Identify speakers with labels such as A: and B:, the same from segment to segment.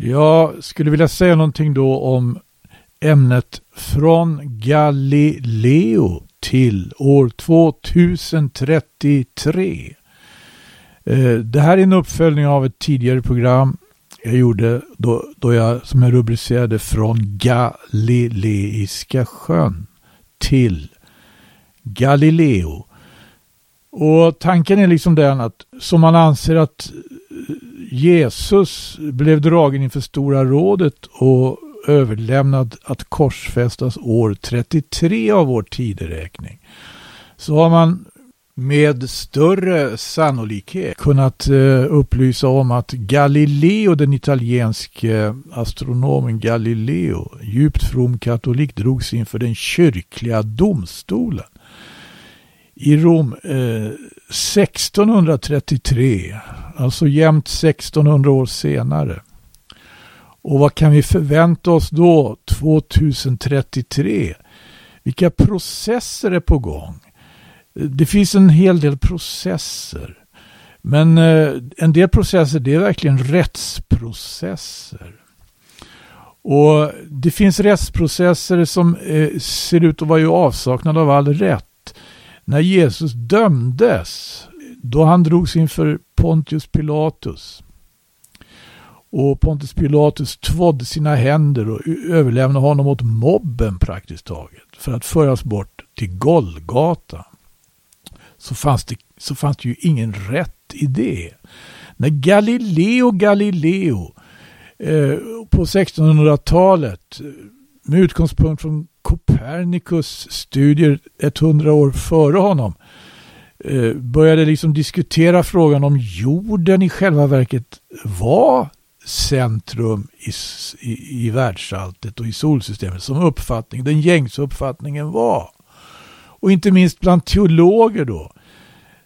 A: Jag skulle vilja säga någonting då om ämnet från Galileo till år 2033. Eh, det här är en uppföljning av ett tidigare program jag gjorde då, då jag, som jag rubricerade från Galileiska sjön till Galileo. Och tanken är liksom den att som man anser att Jesus blev dragen inför Stora rådet och överlämnad att korsfästas år 33 av vår tideräkning. Så har man med större sannolikhet kunnat eh, upplysa om att Galileo, den italienske eh, astronomen Galileo, djupt from katolik, drogs inför den kyrkliga domstolen i Rom eh, 1633, alltså jämnt 1600 år senare. Och vad kan vi förvänta oss då 2033? Vilka processer är på gång? Det finns en hel del processer. Men eh, en del processer det är verkligen rättsprocesser. Och det finns rättsprocesser som eh, ser ut att vara i avsaknad av all rätt. När Jesus dömdes, då han drogs inför Pontius Pilatus och Pontius Pilatus tvådde sina händer och överlämnade honom åt mobben praktiskt taget för att föras bort till Golgata. Så fanns det, så fanns det ju ingen rätt i det. När Galileo Galileo eh, på 1600-talet eh, med utgångspunkt från Copernicus studier 100 år före honom eh, Eh, började liksom diskutera frågan om jorden i själva verket var centrum i, i, i världsalltet och i solsystemet som uppfattning, den gängse uppfattningen var. Och inte minst bland teologer då.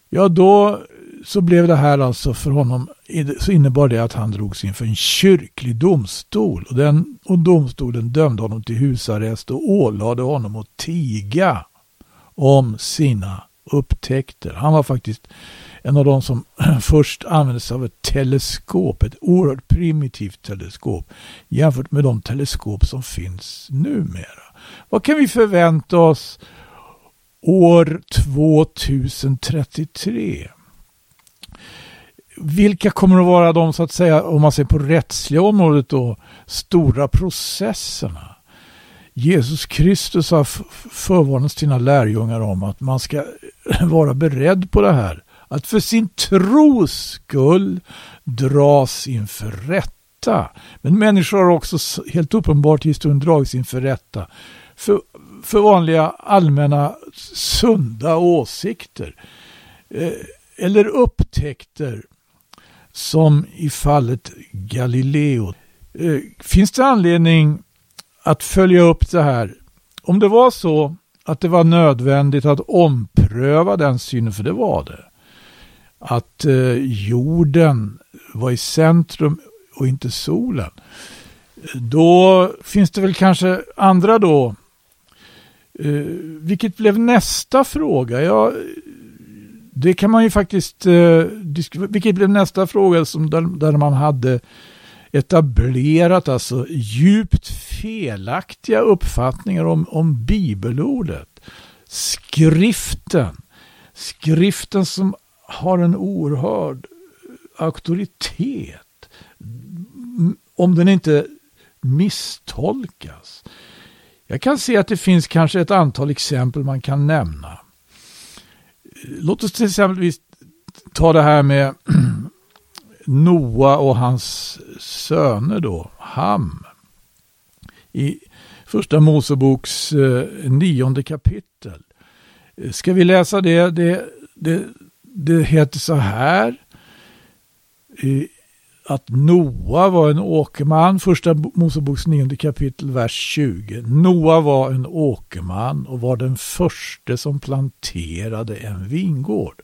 A: Ja, då så blev det här alltså för honom, så innebar det att han drogs inför en kyrklig domstol. Och, den, och domstolen dömde honom till husarrest och ålade honom att tiga om sina upptäckter. Han var faktiskt en av de som först använde sig av ett teleskop, ett oerhört primitivt teleskop jämfört med de teleskop som finns numera. Vad kan vi förvänta oss år 2033? Vilka kommer att vara de, så att säga, om man ser på rättsliga området då, stora processerna? Jesus Kristus har förvarnat sina lärjungar om att man ska vara beredd på det här att för sin tros skull dras inför rätta. Men människor har också helt uppenbart i historien dragits inför rätta för, för vanliga allmänna sunda åsikter. Eh, eller upptäckter som i fallet Galileo. Eh, finns det anledning att följa upp det här? Om det var så att det var nödvändigt att ompröva den synen, för det var det att eh, jorden var i centrum och inte solen. Då finns det väl kanske andra då. Eh, vilket blev nästa fråga? Ja, det kan man ju faktiskt eh, Vilket blev nästa fråga som där, där man hade etablerat alltså djupt felaktiga uppfattningar om, om bibelordet. Skriften. Skriften som har en oerhörd eh, auktoritet. Mm, om den inte misstolkas. Jag kan se att det finns kanske ett antal exempel man kan nämna. Eh, låt oss till exempel ta det här med Noa och hans söner då, Ham. I första Moseboks eh, nionde kapitel. Eh, ska vi läsa det? Det, det det heter så här. Att Noa var en åkerman, första Moseboks nionde kapitel, vers 20. Noa var en åkerman och var den första som planterade en vingård.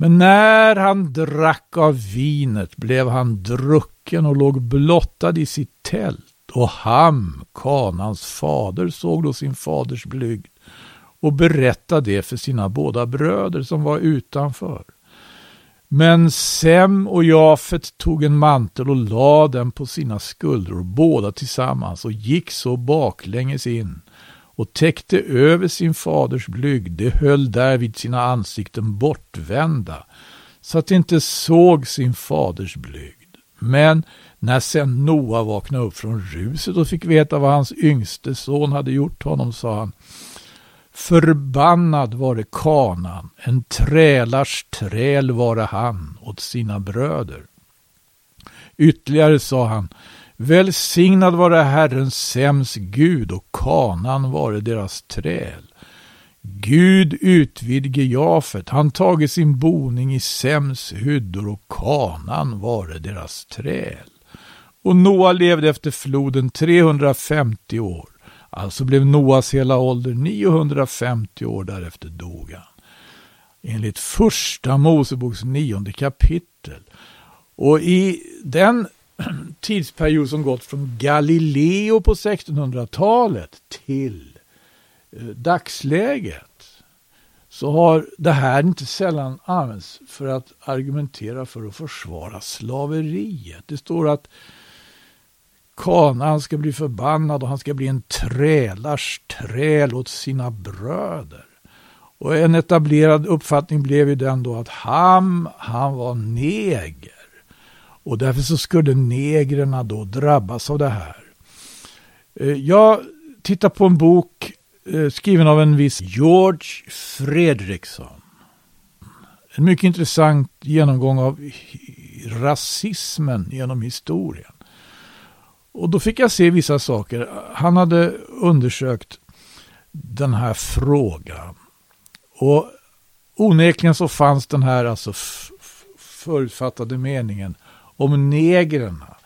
A: Men när han drack av vinet blev han drucken och låg blottad i sitt tält. Och Ham, Kanans fader, såg då sin faders blygd och berättade det för sina båda bröder som var utanför. Men Sem och Jafet tog en mantel och lade den på sina skuldror, båda tillsammans, och gick så baklänges in och täckte över sin faders blygd. De höll därvid sina ansikten bortvända, så att de inte såg sin faders blygd. Men när sen Noa vaknade upp från ruset och fick veta vad hans yngste son hade gjort honom, sa han, Förbannad vare kanan, en trälars träl vare han åt sina bröder. Ytterligare sa han, Välsignad vare Herren Sems Gud och kanan vare deras träl. Gud utvidge Jafet, han tage sin boning i Sems hyddor och kanan vare deras träl. Och Noa levde efter floden 350 år. Alltså blev Noas hela ålder 950 år, därefter dog han. Enligt första Moseboks nionde kapitel. Och i den tidsperiod som gått från Galileo på 1600-talet till eh, dagsläget så har det här inte sällan använts för att argumentera för att försvara slaveriet. Det står att Kana ska bli förbannad och han ska bli en trälars träl åt sina bröder. Och en etablerad uppfattning blev ju den då att Ham, han var neger. Och därför så skulle negrerna då drabbas av det här. Eh, jag tittar på en bok eh, skriven av en viss George Fredriksson. En mycket intressant genomgång av rasismen genom historien. Och då fick jag se vissa saker. Han hade undersökt den här frågan. Och onekligen så fanns den här alltså förutfattade meningen om negrerna.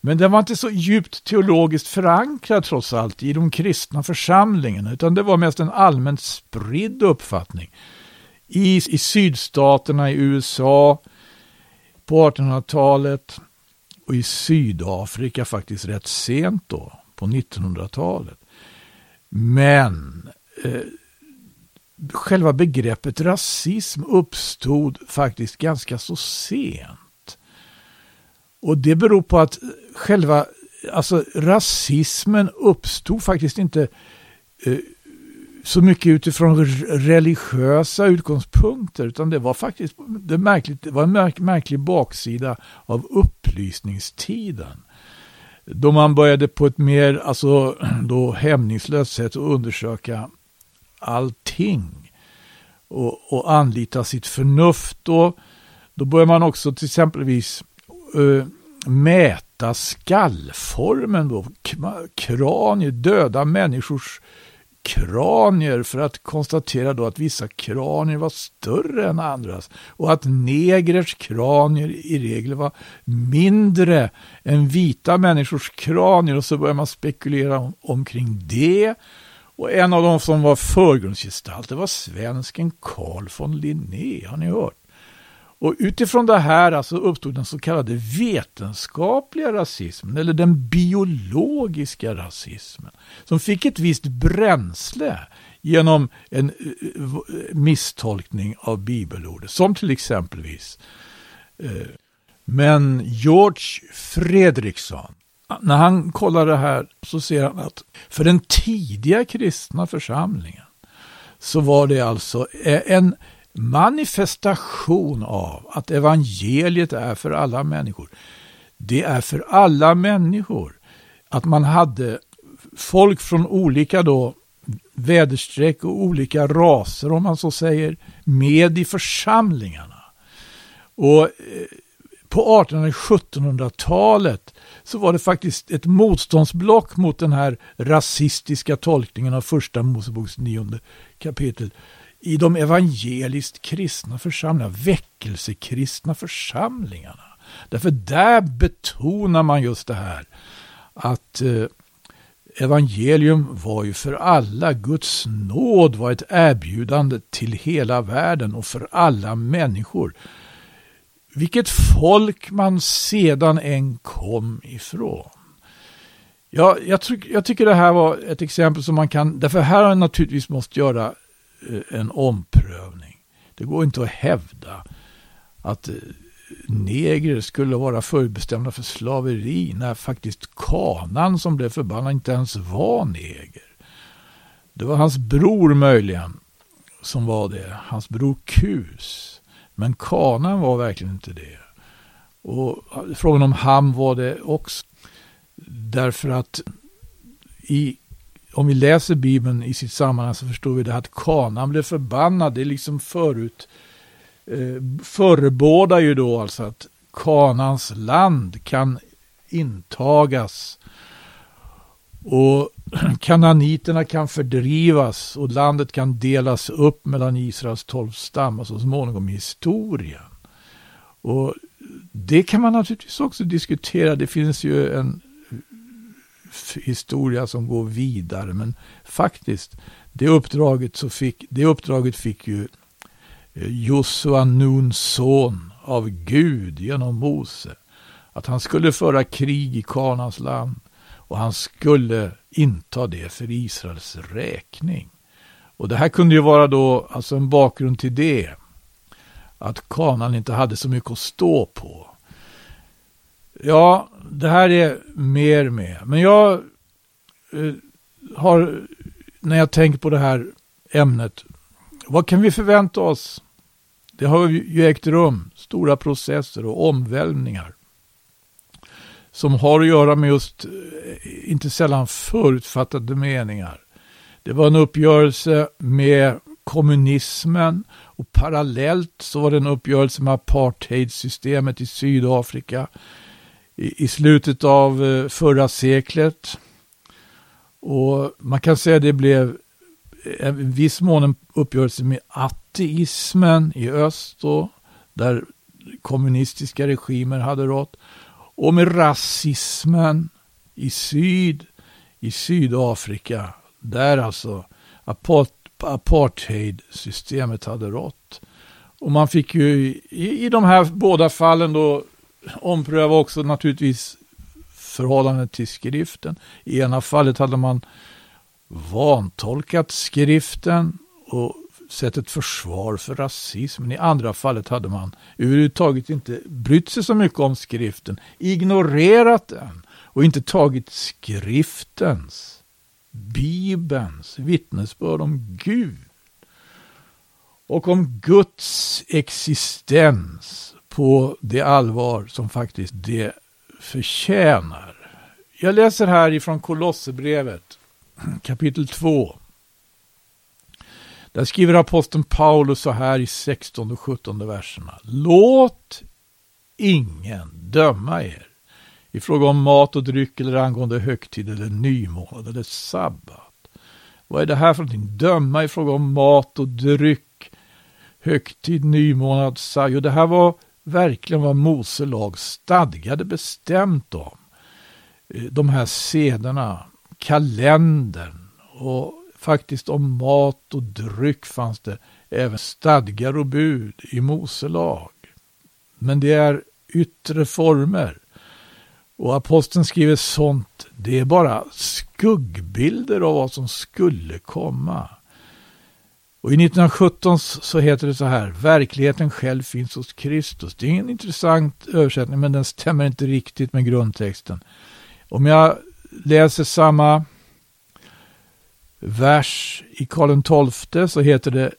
A: Men den var inte så djupt teologiskt förankrad trots allt i de kristna församlingarna, utan det var mest en allmänt spridd uppfattning. I, i sydstaterna i USA på 1800-talet och i Sydafrika faktiskt rätt sent då, på 1900-talet. Men eh, själva begreppet rasism uppstod faktiskt ganska så sent. Och det beror på att själva alltså rasismen uppstod faktiskt inte eh, så mycket utifrån religiösa utgångspunkter utan det var faktiskt det, märkligt, det var en märk, märklig baksida av upplysningstiden. Då man började på ett mer alltså, då hämningslöst sätt att undersöka allting och, och anlita sitt förnuft. Då, då börjar man också till exempelvis uh, mäta skallformen, då, kranier, döda människors kranier för att konstatera då att vissa kranier var större än andras och att negrers kranier i regel var mindre än vita människors kranier och så börjar man spekulera om, omkring det. Och en av de som var förgrundsgestalter var svensken Carl von Linné, har ni hört? Och utifrån det här alltså uppstod den så kallade vetenskapliga rasismen, eller den biologiska rasismen, som fick ett visst bränsle genom en eh, eh, misstolkning av bibelordet, som till exempelvis eh, men George Fredriksson, när han kollar det här så ser han att för den tidiga kristna församlingen så var det alltså en manifestation av att evangeliet är för alla människor. Det är för alla människor. Att man hade folk från olika då väderstreck och olika raser om man så säger med i församlingarna. Och eh, på 1800-1700-talet så var det faktiskt ett motståndsblock mot den här rasistiska tolkningen av första Moseboks nionde kapitel i de evangeliskt kristna församlingarna, väckelsekristna församlingarna. Därför där betonar man just det här att eh, evangelium var ju för alla. Guds nåd var ett erbjudande till hela världen och för alla människor. Vilket folk man sedan än kom ifrån. Ja, jag, jag tycker det här var ett exempel som man kan, därför här har man naturligtvis måste göra Eh, en omprövning. Det går inte att hävda att eh, negrer skulle vara förbestämda för slaveri när faktiskt kanan som blev förbannad inte ens var neger. Det var hans bror möjligen som var det. Hans bror Kus. Men kanan var verkligen inte det. Och eh, frågan om Ham var det också. Därför att i, om vi läser Bibeln i sitt sammanhang så förstår vi det att kanan blev förbannad. Det är liksom förut eh, förebådar ju då alltså att kanans land kan intagas och kananiterna kan fördrivas och landet kan delas upp mellan Israels tolv stammar så småningom i historien. Och det kan man naturligtvis också diskutera. Det finns ju en historia som går vidare. Men faktiskt, det uppdraget, så fick, det uppdraget fick ju eh, Josua Nuns son av Gud genom Mose. Att han skulle föra krig i Kanans land och han skulle inta det för Israels räkning. Och det här kunde ju vara då alltså en bakgrund till det. Att kanan inte hade så mycket att stå på. Ja, det här är mer med. Men jag eh, har, när jag tänker på det här ämnet, vad kan vi förvänta oss? Det har ju ägt rum stora processer och omvälvningar som har att göra med just, eh, inte sällan förutfattade meningar. Det var en uppgörelse med kommunismen och parallellt så var det en uppgörelse med apartheidsystemet i Sydafrika i, i slutet av eh, förra seklet. Och man kan säga att det blev eh, en viss mån en uppgörelse med ateismen i öst då, där kommunistiska regimer hade rått. Och med rasismen i syd, i Sydafrika, där alltså apartheidsystemet hade rått. Och man fick ju i, i de här båda fallen då ompröva också naturligtvis förhållandet till skriften. I ena fallet hade man vantolkat skriften och sett ett försvar för rasismen. I andra fallet hade man överhuvudtaget inte brytt sig så mycket om skriften, ignorerat den och inte tagit skriftens, Bibelns vittnesbörd om Gud och om Guds existens på det allvar som faktiskt det förtjänar. Jag läser här ifrån Kolosserbrevet kapitel 2. Där skriver aposteln Paulus så här i 16 och 17 verserna. Låt ingen döma er i fråga om mat och dryck eller angående högtid eller nymånad eller sabbat. Vad är det här för någonting? Döma i fråga om mat och dryck, högtid, nymånad, sabbat. Jo, det här var verkligen vad Mose lag stadgade bestämt om. Eh, de här sederna, kalendern och faktiskt om mat och dryck fanns det även stadgar och bud i Mose lag. Men det är yttre former. Och aposteln skriver sånt, det är bara skuggbilder av vad som skulle komma. Och i 1917 så heter det så här, verkligheten själv finns hos Kristus. Det är en intressant översättning men den stämmer inte riktigt med grundtexten. Om jag läser samma vers i Karl XII så heter det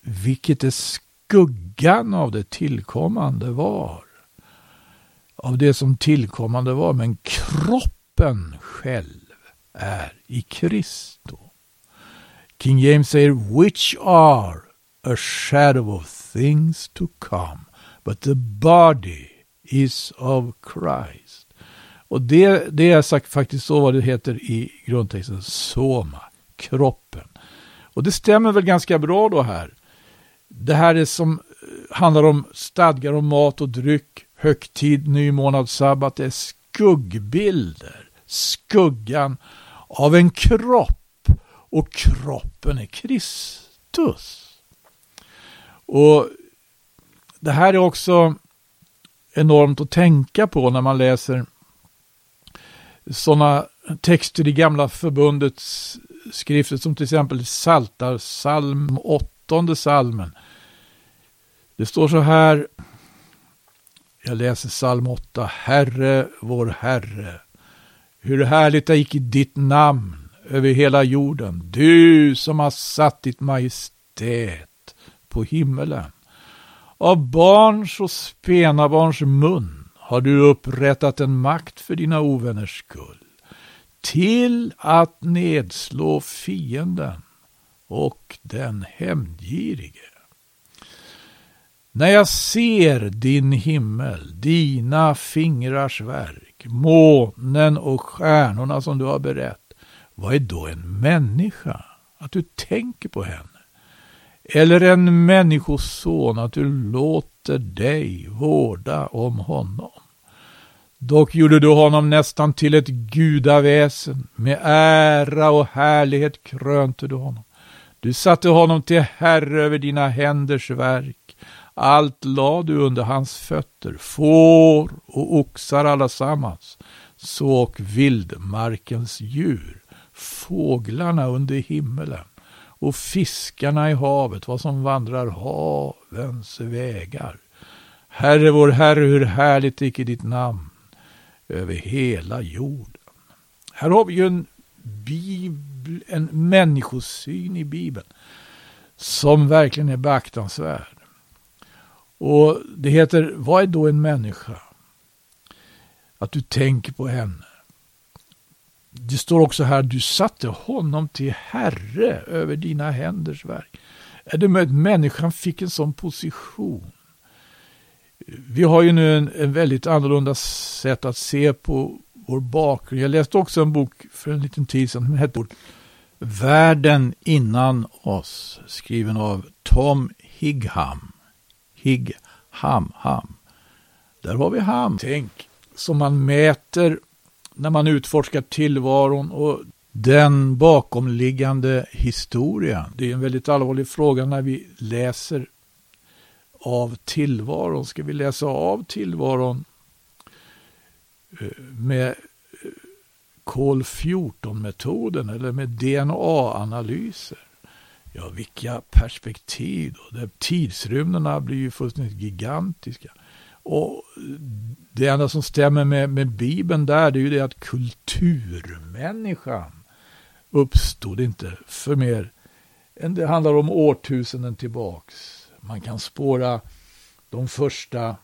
A: vilket är skuggan av det tillkommande var. Av det som tillkommande var, men kroppen själv är i Kristus. King James säger which are a shadow of things to come, but the body is of Christ. Och det, det är sagt, faktiskt så vad det heter i grundtexten, soma, kroppen. Och det stämmer väl ganska bra då här. Det här är som eh, handlar om stadgar om mat och dryck, högtid, nymånad, sabbat, det är skuggbilder, skuggan av en kropp och kroppen är Kristus. Och Det här är också enormt att tänka på när man läser sådana texter i gamla förbundets skrifter som till exempel Saltar psalm, åttonde salmen. Det står så här Jag läser psalm 8. Herre, vår Herre. Hur härligt är icke ditt namn över hela jorden. Du som har satt ditt majestät på himmelen. Av barns och spenabarns mun har du upprättat en makt för dina ovänners skull. Till att nedslå fienden och den hämndgirige. När jag ser din himmel, dina fingrars verk, månen och stjärnorna som du har berett, vad är då en människa? Att du tänker på henne. Eller en människoson, att du låter dig vårda om honom. Dock gjorde du honom nästan till ett gudaväsen, med ära och härlighet krönte du honom. Du satte honom till herre över dina händers verk. Allt lade du under hans fötter, får och oxar allesammans, så och vildmarkens djur, fåglarna under himmelen och fiskarna i havet, vad som vandrar havens vägar. Herre vår Herre, hur härligt icke ditt namn över hela jorden. Här har vi ju en, bibel, en människosyn i Bibeln som verkligen är beaktansvärd. Och det heter, vad är då en människa? Att du tänker på henne. Det står också här, du satte honom till herre över dina händers verk. Är det möjligt människan fick en sån position? Vi har ju nu en, en väldigt annorlunda sätt att se på vår bakgrund. Jag läste också en bok för en liten tid sedan som hette Världen innan oss, skriven av Tom Higham. Higham, ham. Där har vi ham. Tänk, som man mäter när man utforskar tillvaron och den bakomliggande historien. Det är en väldigt allvarlig fråga när vi läser av tillvaron. Ska vi läsa av tillvaron eh, med eh, kol 14-metoden eller med DNA-analyser? Ja, vilka perspektiv då. Tidsrymderna blir ju fullständigt gigantiska. Och det enda som stämmer med, med Bibeln där, det är ju det att kulturmänniskan uppstod inte för mer än det handlar om årtusenden tillbaks. Man kan spåra de första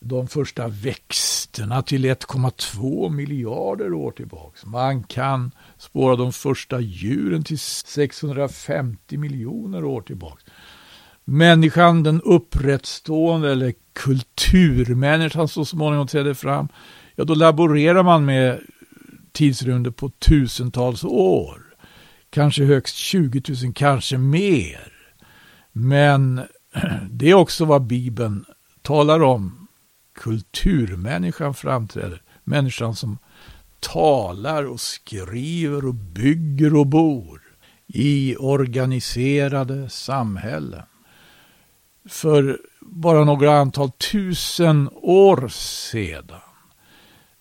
A: de första växterna till 1,2 miljarder år tillbaks. Man kan spåra de första djuren till 650 miljoner år tillbaks. Människan, den upprättstående eller kulturmänniskan så småningom trädde fram, ja då laborerar man med tidsrymder på tusentals år. Kanske högst 20 000, kanske mer. Men det är också vad Bibeln talar om. Kulturmänniskan framträder. Människan som talar och skriver och bygger och bor i organiserade samhällen. För bara några antal tusen år sedan.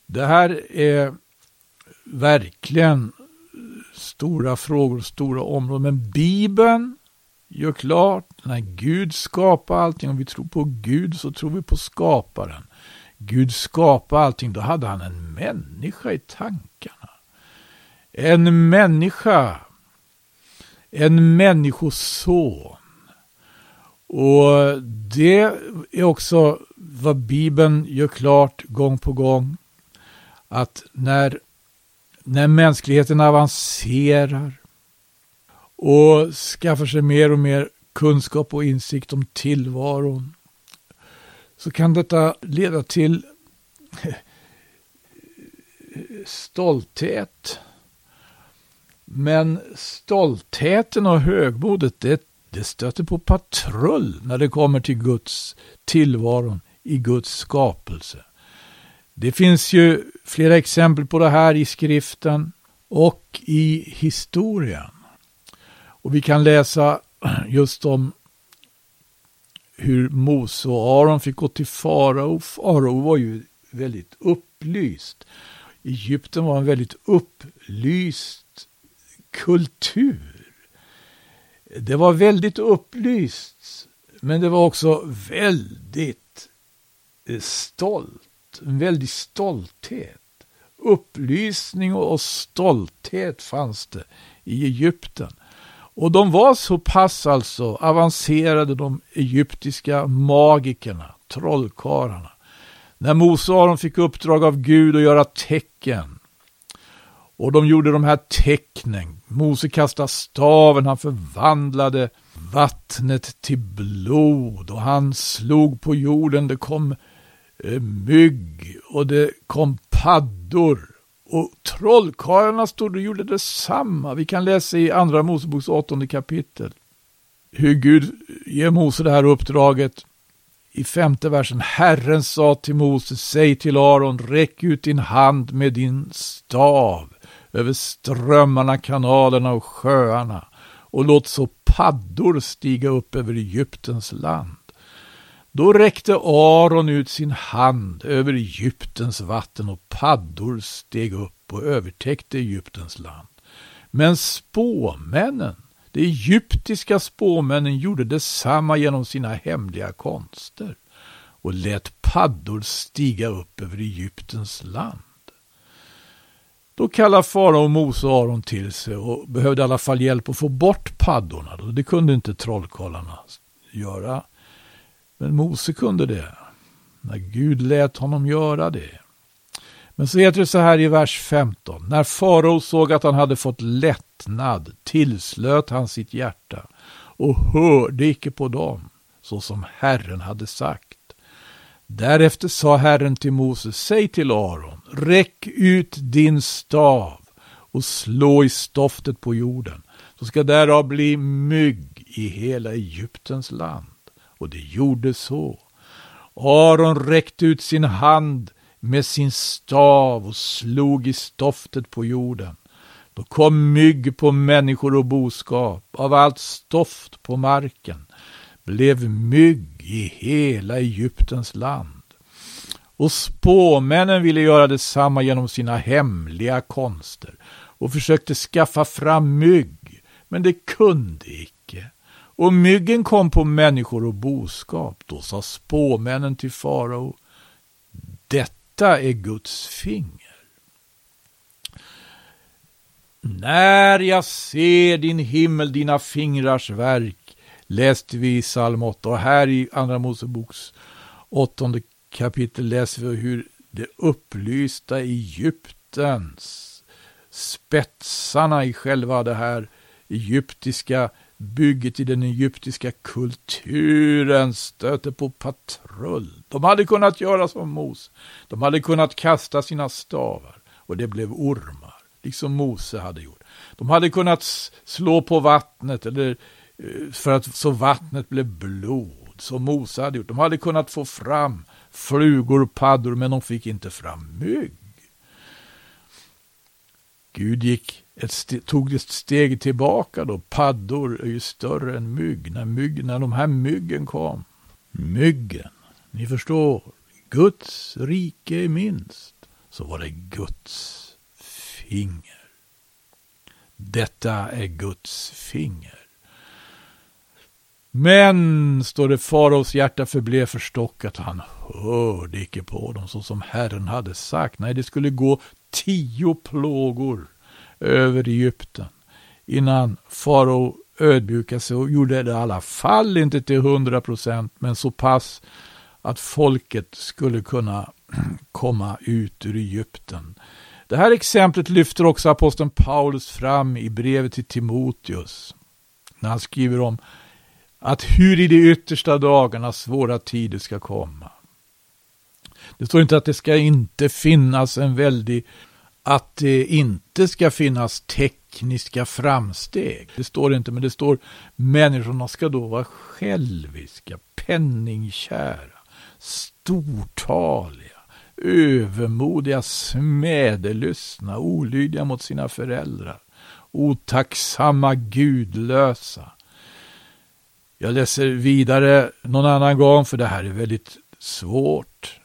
A: Det här är verkligen stora frågor, och stora områden. Men Bibeln gör klart, när Gud skapar allting, om vi tror på Gud så tror vi på skaparen. Gud skapade allting, då hade han en människa i tankarna. En människa, en människoson. Och det är också vad Bibeln gör klart gång på gång. Att när, när mänskligheten avancerar och skaffar sig mer och mer kunskap och insikt om tillvaron så kan detta leda till stolthet. Men stoltheten och högmodet, det, det stöter på patrull när det kommer till Guds tillvaron i Guds skapelse. Det finns ju flera exempel på det här i skriften och i historien. Och vi kan läsa just om hur Mose och Aron fick gå till farao. Farao var ju väldigt upplyst. Egypten var en väldigt upplyst kultur. Det var väldigt upplyst, men det var också väldigt eh, stolt, en väldig stolthet. Upplysning och stolthet fanns det i Egypten. Och de var så pass alltså avancerade, de egyptiska magikerna, trollkarlarna. När Mose och Aron fick uppdrag av Gud att göra tecken. Och de gjorde de här tecknen. Mose kastade staven, han förvandlade vattnet till blod och han slog på jorden. Det kom eh, mygg och det kom paddor. Och trollkarlarna stod och gjorde detsamma. Vi kan läsa i Andra Moseboks åttonde kapitel hur Gud ger Mose det här uppdraget. I femte versen. Herren sa till Mose, säg till Aron, räck ut din hand med din stav över strömmarna, kanalerna och sjöarna och låt så paddor stiga upp över Egyptens land. Då räckte Aron ut sin hand över Egyptens vatten och paddor steg upp och övertäckte Egyptens land. Men spåmännen, de egyptiska spåmännen gjorde detsamma genom sina hemliga konster och lät paddor stiga upp över Egyptens land. Då kallade farao Mose och Aron till sig och behövde i alla fall hjälp att få bort paddorna. Det kunde inte trollkarlarna göra. Men Mose kunde det, när Gud lät honom göra det. Men så heter det så här i vers 15. När farao såg att han hade fått lättnad tillslöt han sitt hjärta och hörde icke på dem, så som Herren hade sagt. Därefter sa Herren till Moses, säg till Aron, räck ut din stav och slå i stoftet på jorden, så ska därav bli mygg i hela Egyptens land. Och det gjorde så. Aron räckte ut sin hand med sin stav och slog i stoftet på jorden. Då kom mygg på människor och boskap, av allt stoft på marken blev mygg i hela Egyptens land. Och spåmännen ville göra detsamma genom sina hemliga konster och försökte skaffa fram mygg, men det kunde icke. Och myggen kom på människor och boskap. Då sa spåmännen till farao, detta är Guds finger. När jag ser din himmel, dina fingrars verk, läste vi i psalm 8 och här i Andra Moseboks åttonde kapitel läser vi hur det upplysta Egyptens spetsarna i själva det här egyptiska bygget i den egyptiska kulturen stöter på patrull. De hade kunnat göra som Mose. De hade kunnat kasta sina stavar och det blev ormar, liksom Mose hade gjort. De hade kunnat slå på vattnet eller Eh, för att så vattnet blev blod, som Mose hade gjort. De hade kunnat få fram flugor och paddor, men de fick inte fram mygg. Gud gick ett tog ett steg tillbaka då. Paddor är ju större än mygg. När, mygg, när de här myggen kom. Myggen, ni förstår. Guds rike är minst. Så var det Guds finger. Detta är Guds finger. Men, står det, faraos hjärta förblev förstockat. och Han hörde icke på dem så som Herren hade sagt. Nej, det skulle gå tio plågor över Egypten innan farao ödmjukade sig och gjorde det i alla fall inte till hundra procent, men så pass att folket skulle kunna komma ut ur Egypten. Det här exemplet lyfter också aposteln Paulus fram i brevet till Timoteus när han skriver om att hur i de yttersta dagarna svåra tider ska komma. Det står inte att det ska inte finnas en väldig, att det inte ska finnas tekniska framsteg. Det står inte, men det står människorna ska då vara själviska, penningkära, stortaliga, övermodiga, smädelystna, olydiga mot sina föräldrar, otacksamma, gudlösa, jag läser vidare någon annan gång, för det här är väldigt svårt.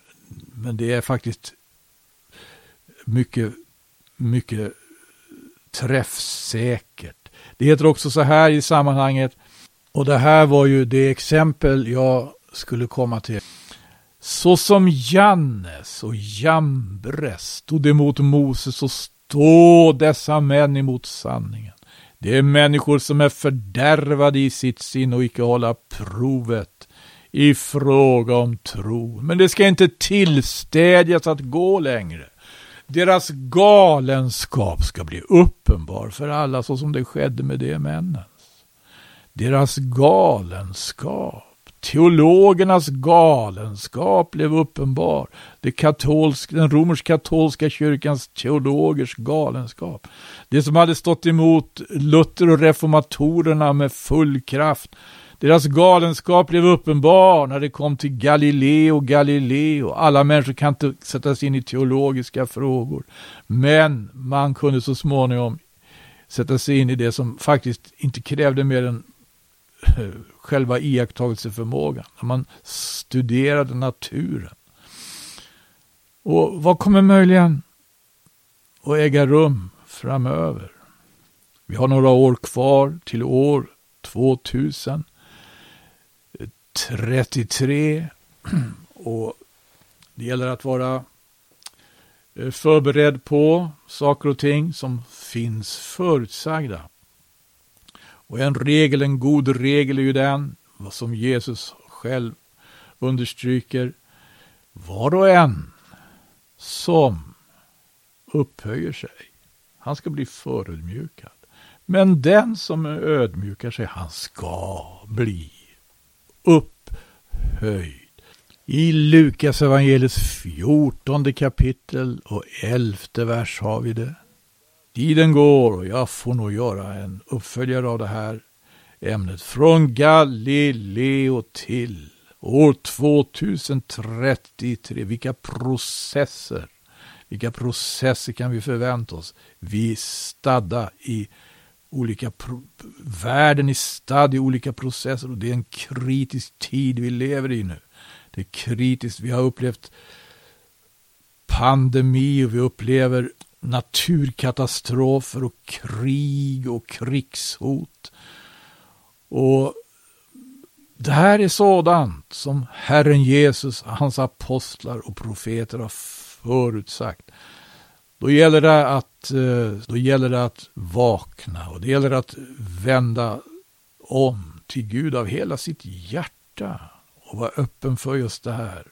A: Men det är faktiskt mycket, mycket träffsäkert. Det heter också så här i sammanhanget, och det här var ju det exempel jag skulle komma till. Så som Jannes och Jambres stod emot Moses och stå dessa män emot sanningen. Det är människor som är fördärvade i sitt sinne och icke hålla provet i fråga om tro. Men det ska inte tillstädjas att gå längre. Deras galenskap ska bli uppenbar för alla så som det skedde med de männen. Deras galenskap Teologernas galenskap blev uppenbar. Det katolsk, den romersk-katolska kyrkans teologers galenskap. Det som hade stått emot Luther och reformatorerna med full kraft. Deras galenskap blev uppenbar när det kom till Galileo Galileo. Alla människor kan inte sätta sig in i teologiska frågor. Men man kunde så småningom sätta sig in i det som faktiskt inte krävde mer än själva iakttagelseförmågan, när man studerade naturen. Och vad kommer möjligen att äga rum framöver? Vi har några år kvar till år 2033 och det gäller att vara eh, förberedd på saker och ting som finns förutsagda. Och en regel, en god regel är ju den, som Jesus själv understryker, var och en som upphöjer sig, han ska bli förödmjukad. Men den som ödmjukar sig, han ska bli upphöjd. I Lukas evangeliets fjortonde kapitel och elfte vers har vi det. Tiden går och jag får nog göra en uppföljare av det här ämnet. Från Galileo till år 2033. Vilka processer, vilka processer kan vi förvänta oss? Vi är stadda i olika, världen är stadd i olika processer och det är en kritisk tid vi lever i nu. Det är kritiskt, vi har upplevt pandemi och vi upplever naturkatastrofer och krig och krigshot. Och det här är sådant som Herren Jesus, hans apostlar och profeter har förutsagt. Då gäller det att, eh, då gäller det att vakna och det gäller att vända om till Gud av hela sitt hjärta och vara öppen för just det här.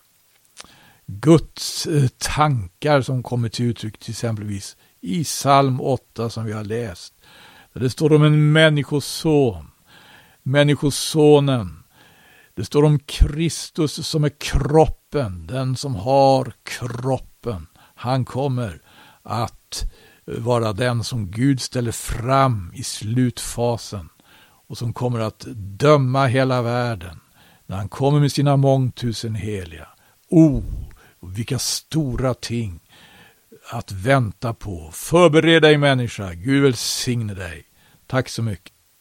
A: Guds eh, tankar som kommer till uttryck till exempelvis i psalm 8 som vi har läst. Där det står om en människoson, människosonen. Det står om Kristus som är kroppen, den som har kroppen. Han kommer att eh, vara den som Gud ställer fram i slutfasen och som kommer att döma hela världen när han kommer med sina mångtusen heliga. Oh, vilka stora ting att vänta på. Förbered dig människa. Gud välsigne dig. Tack så mycket.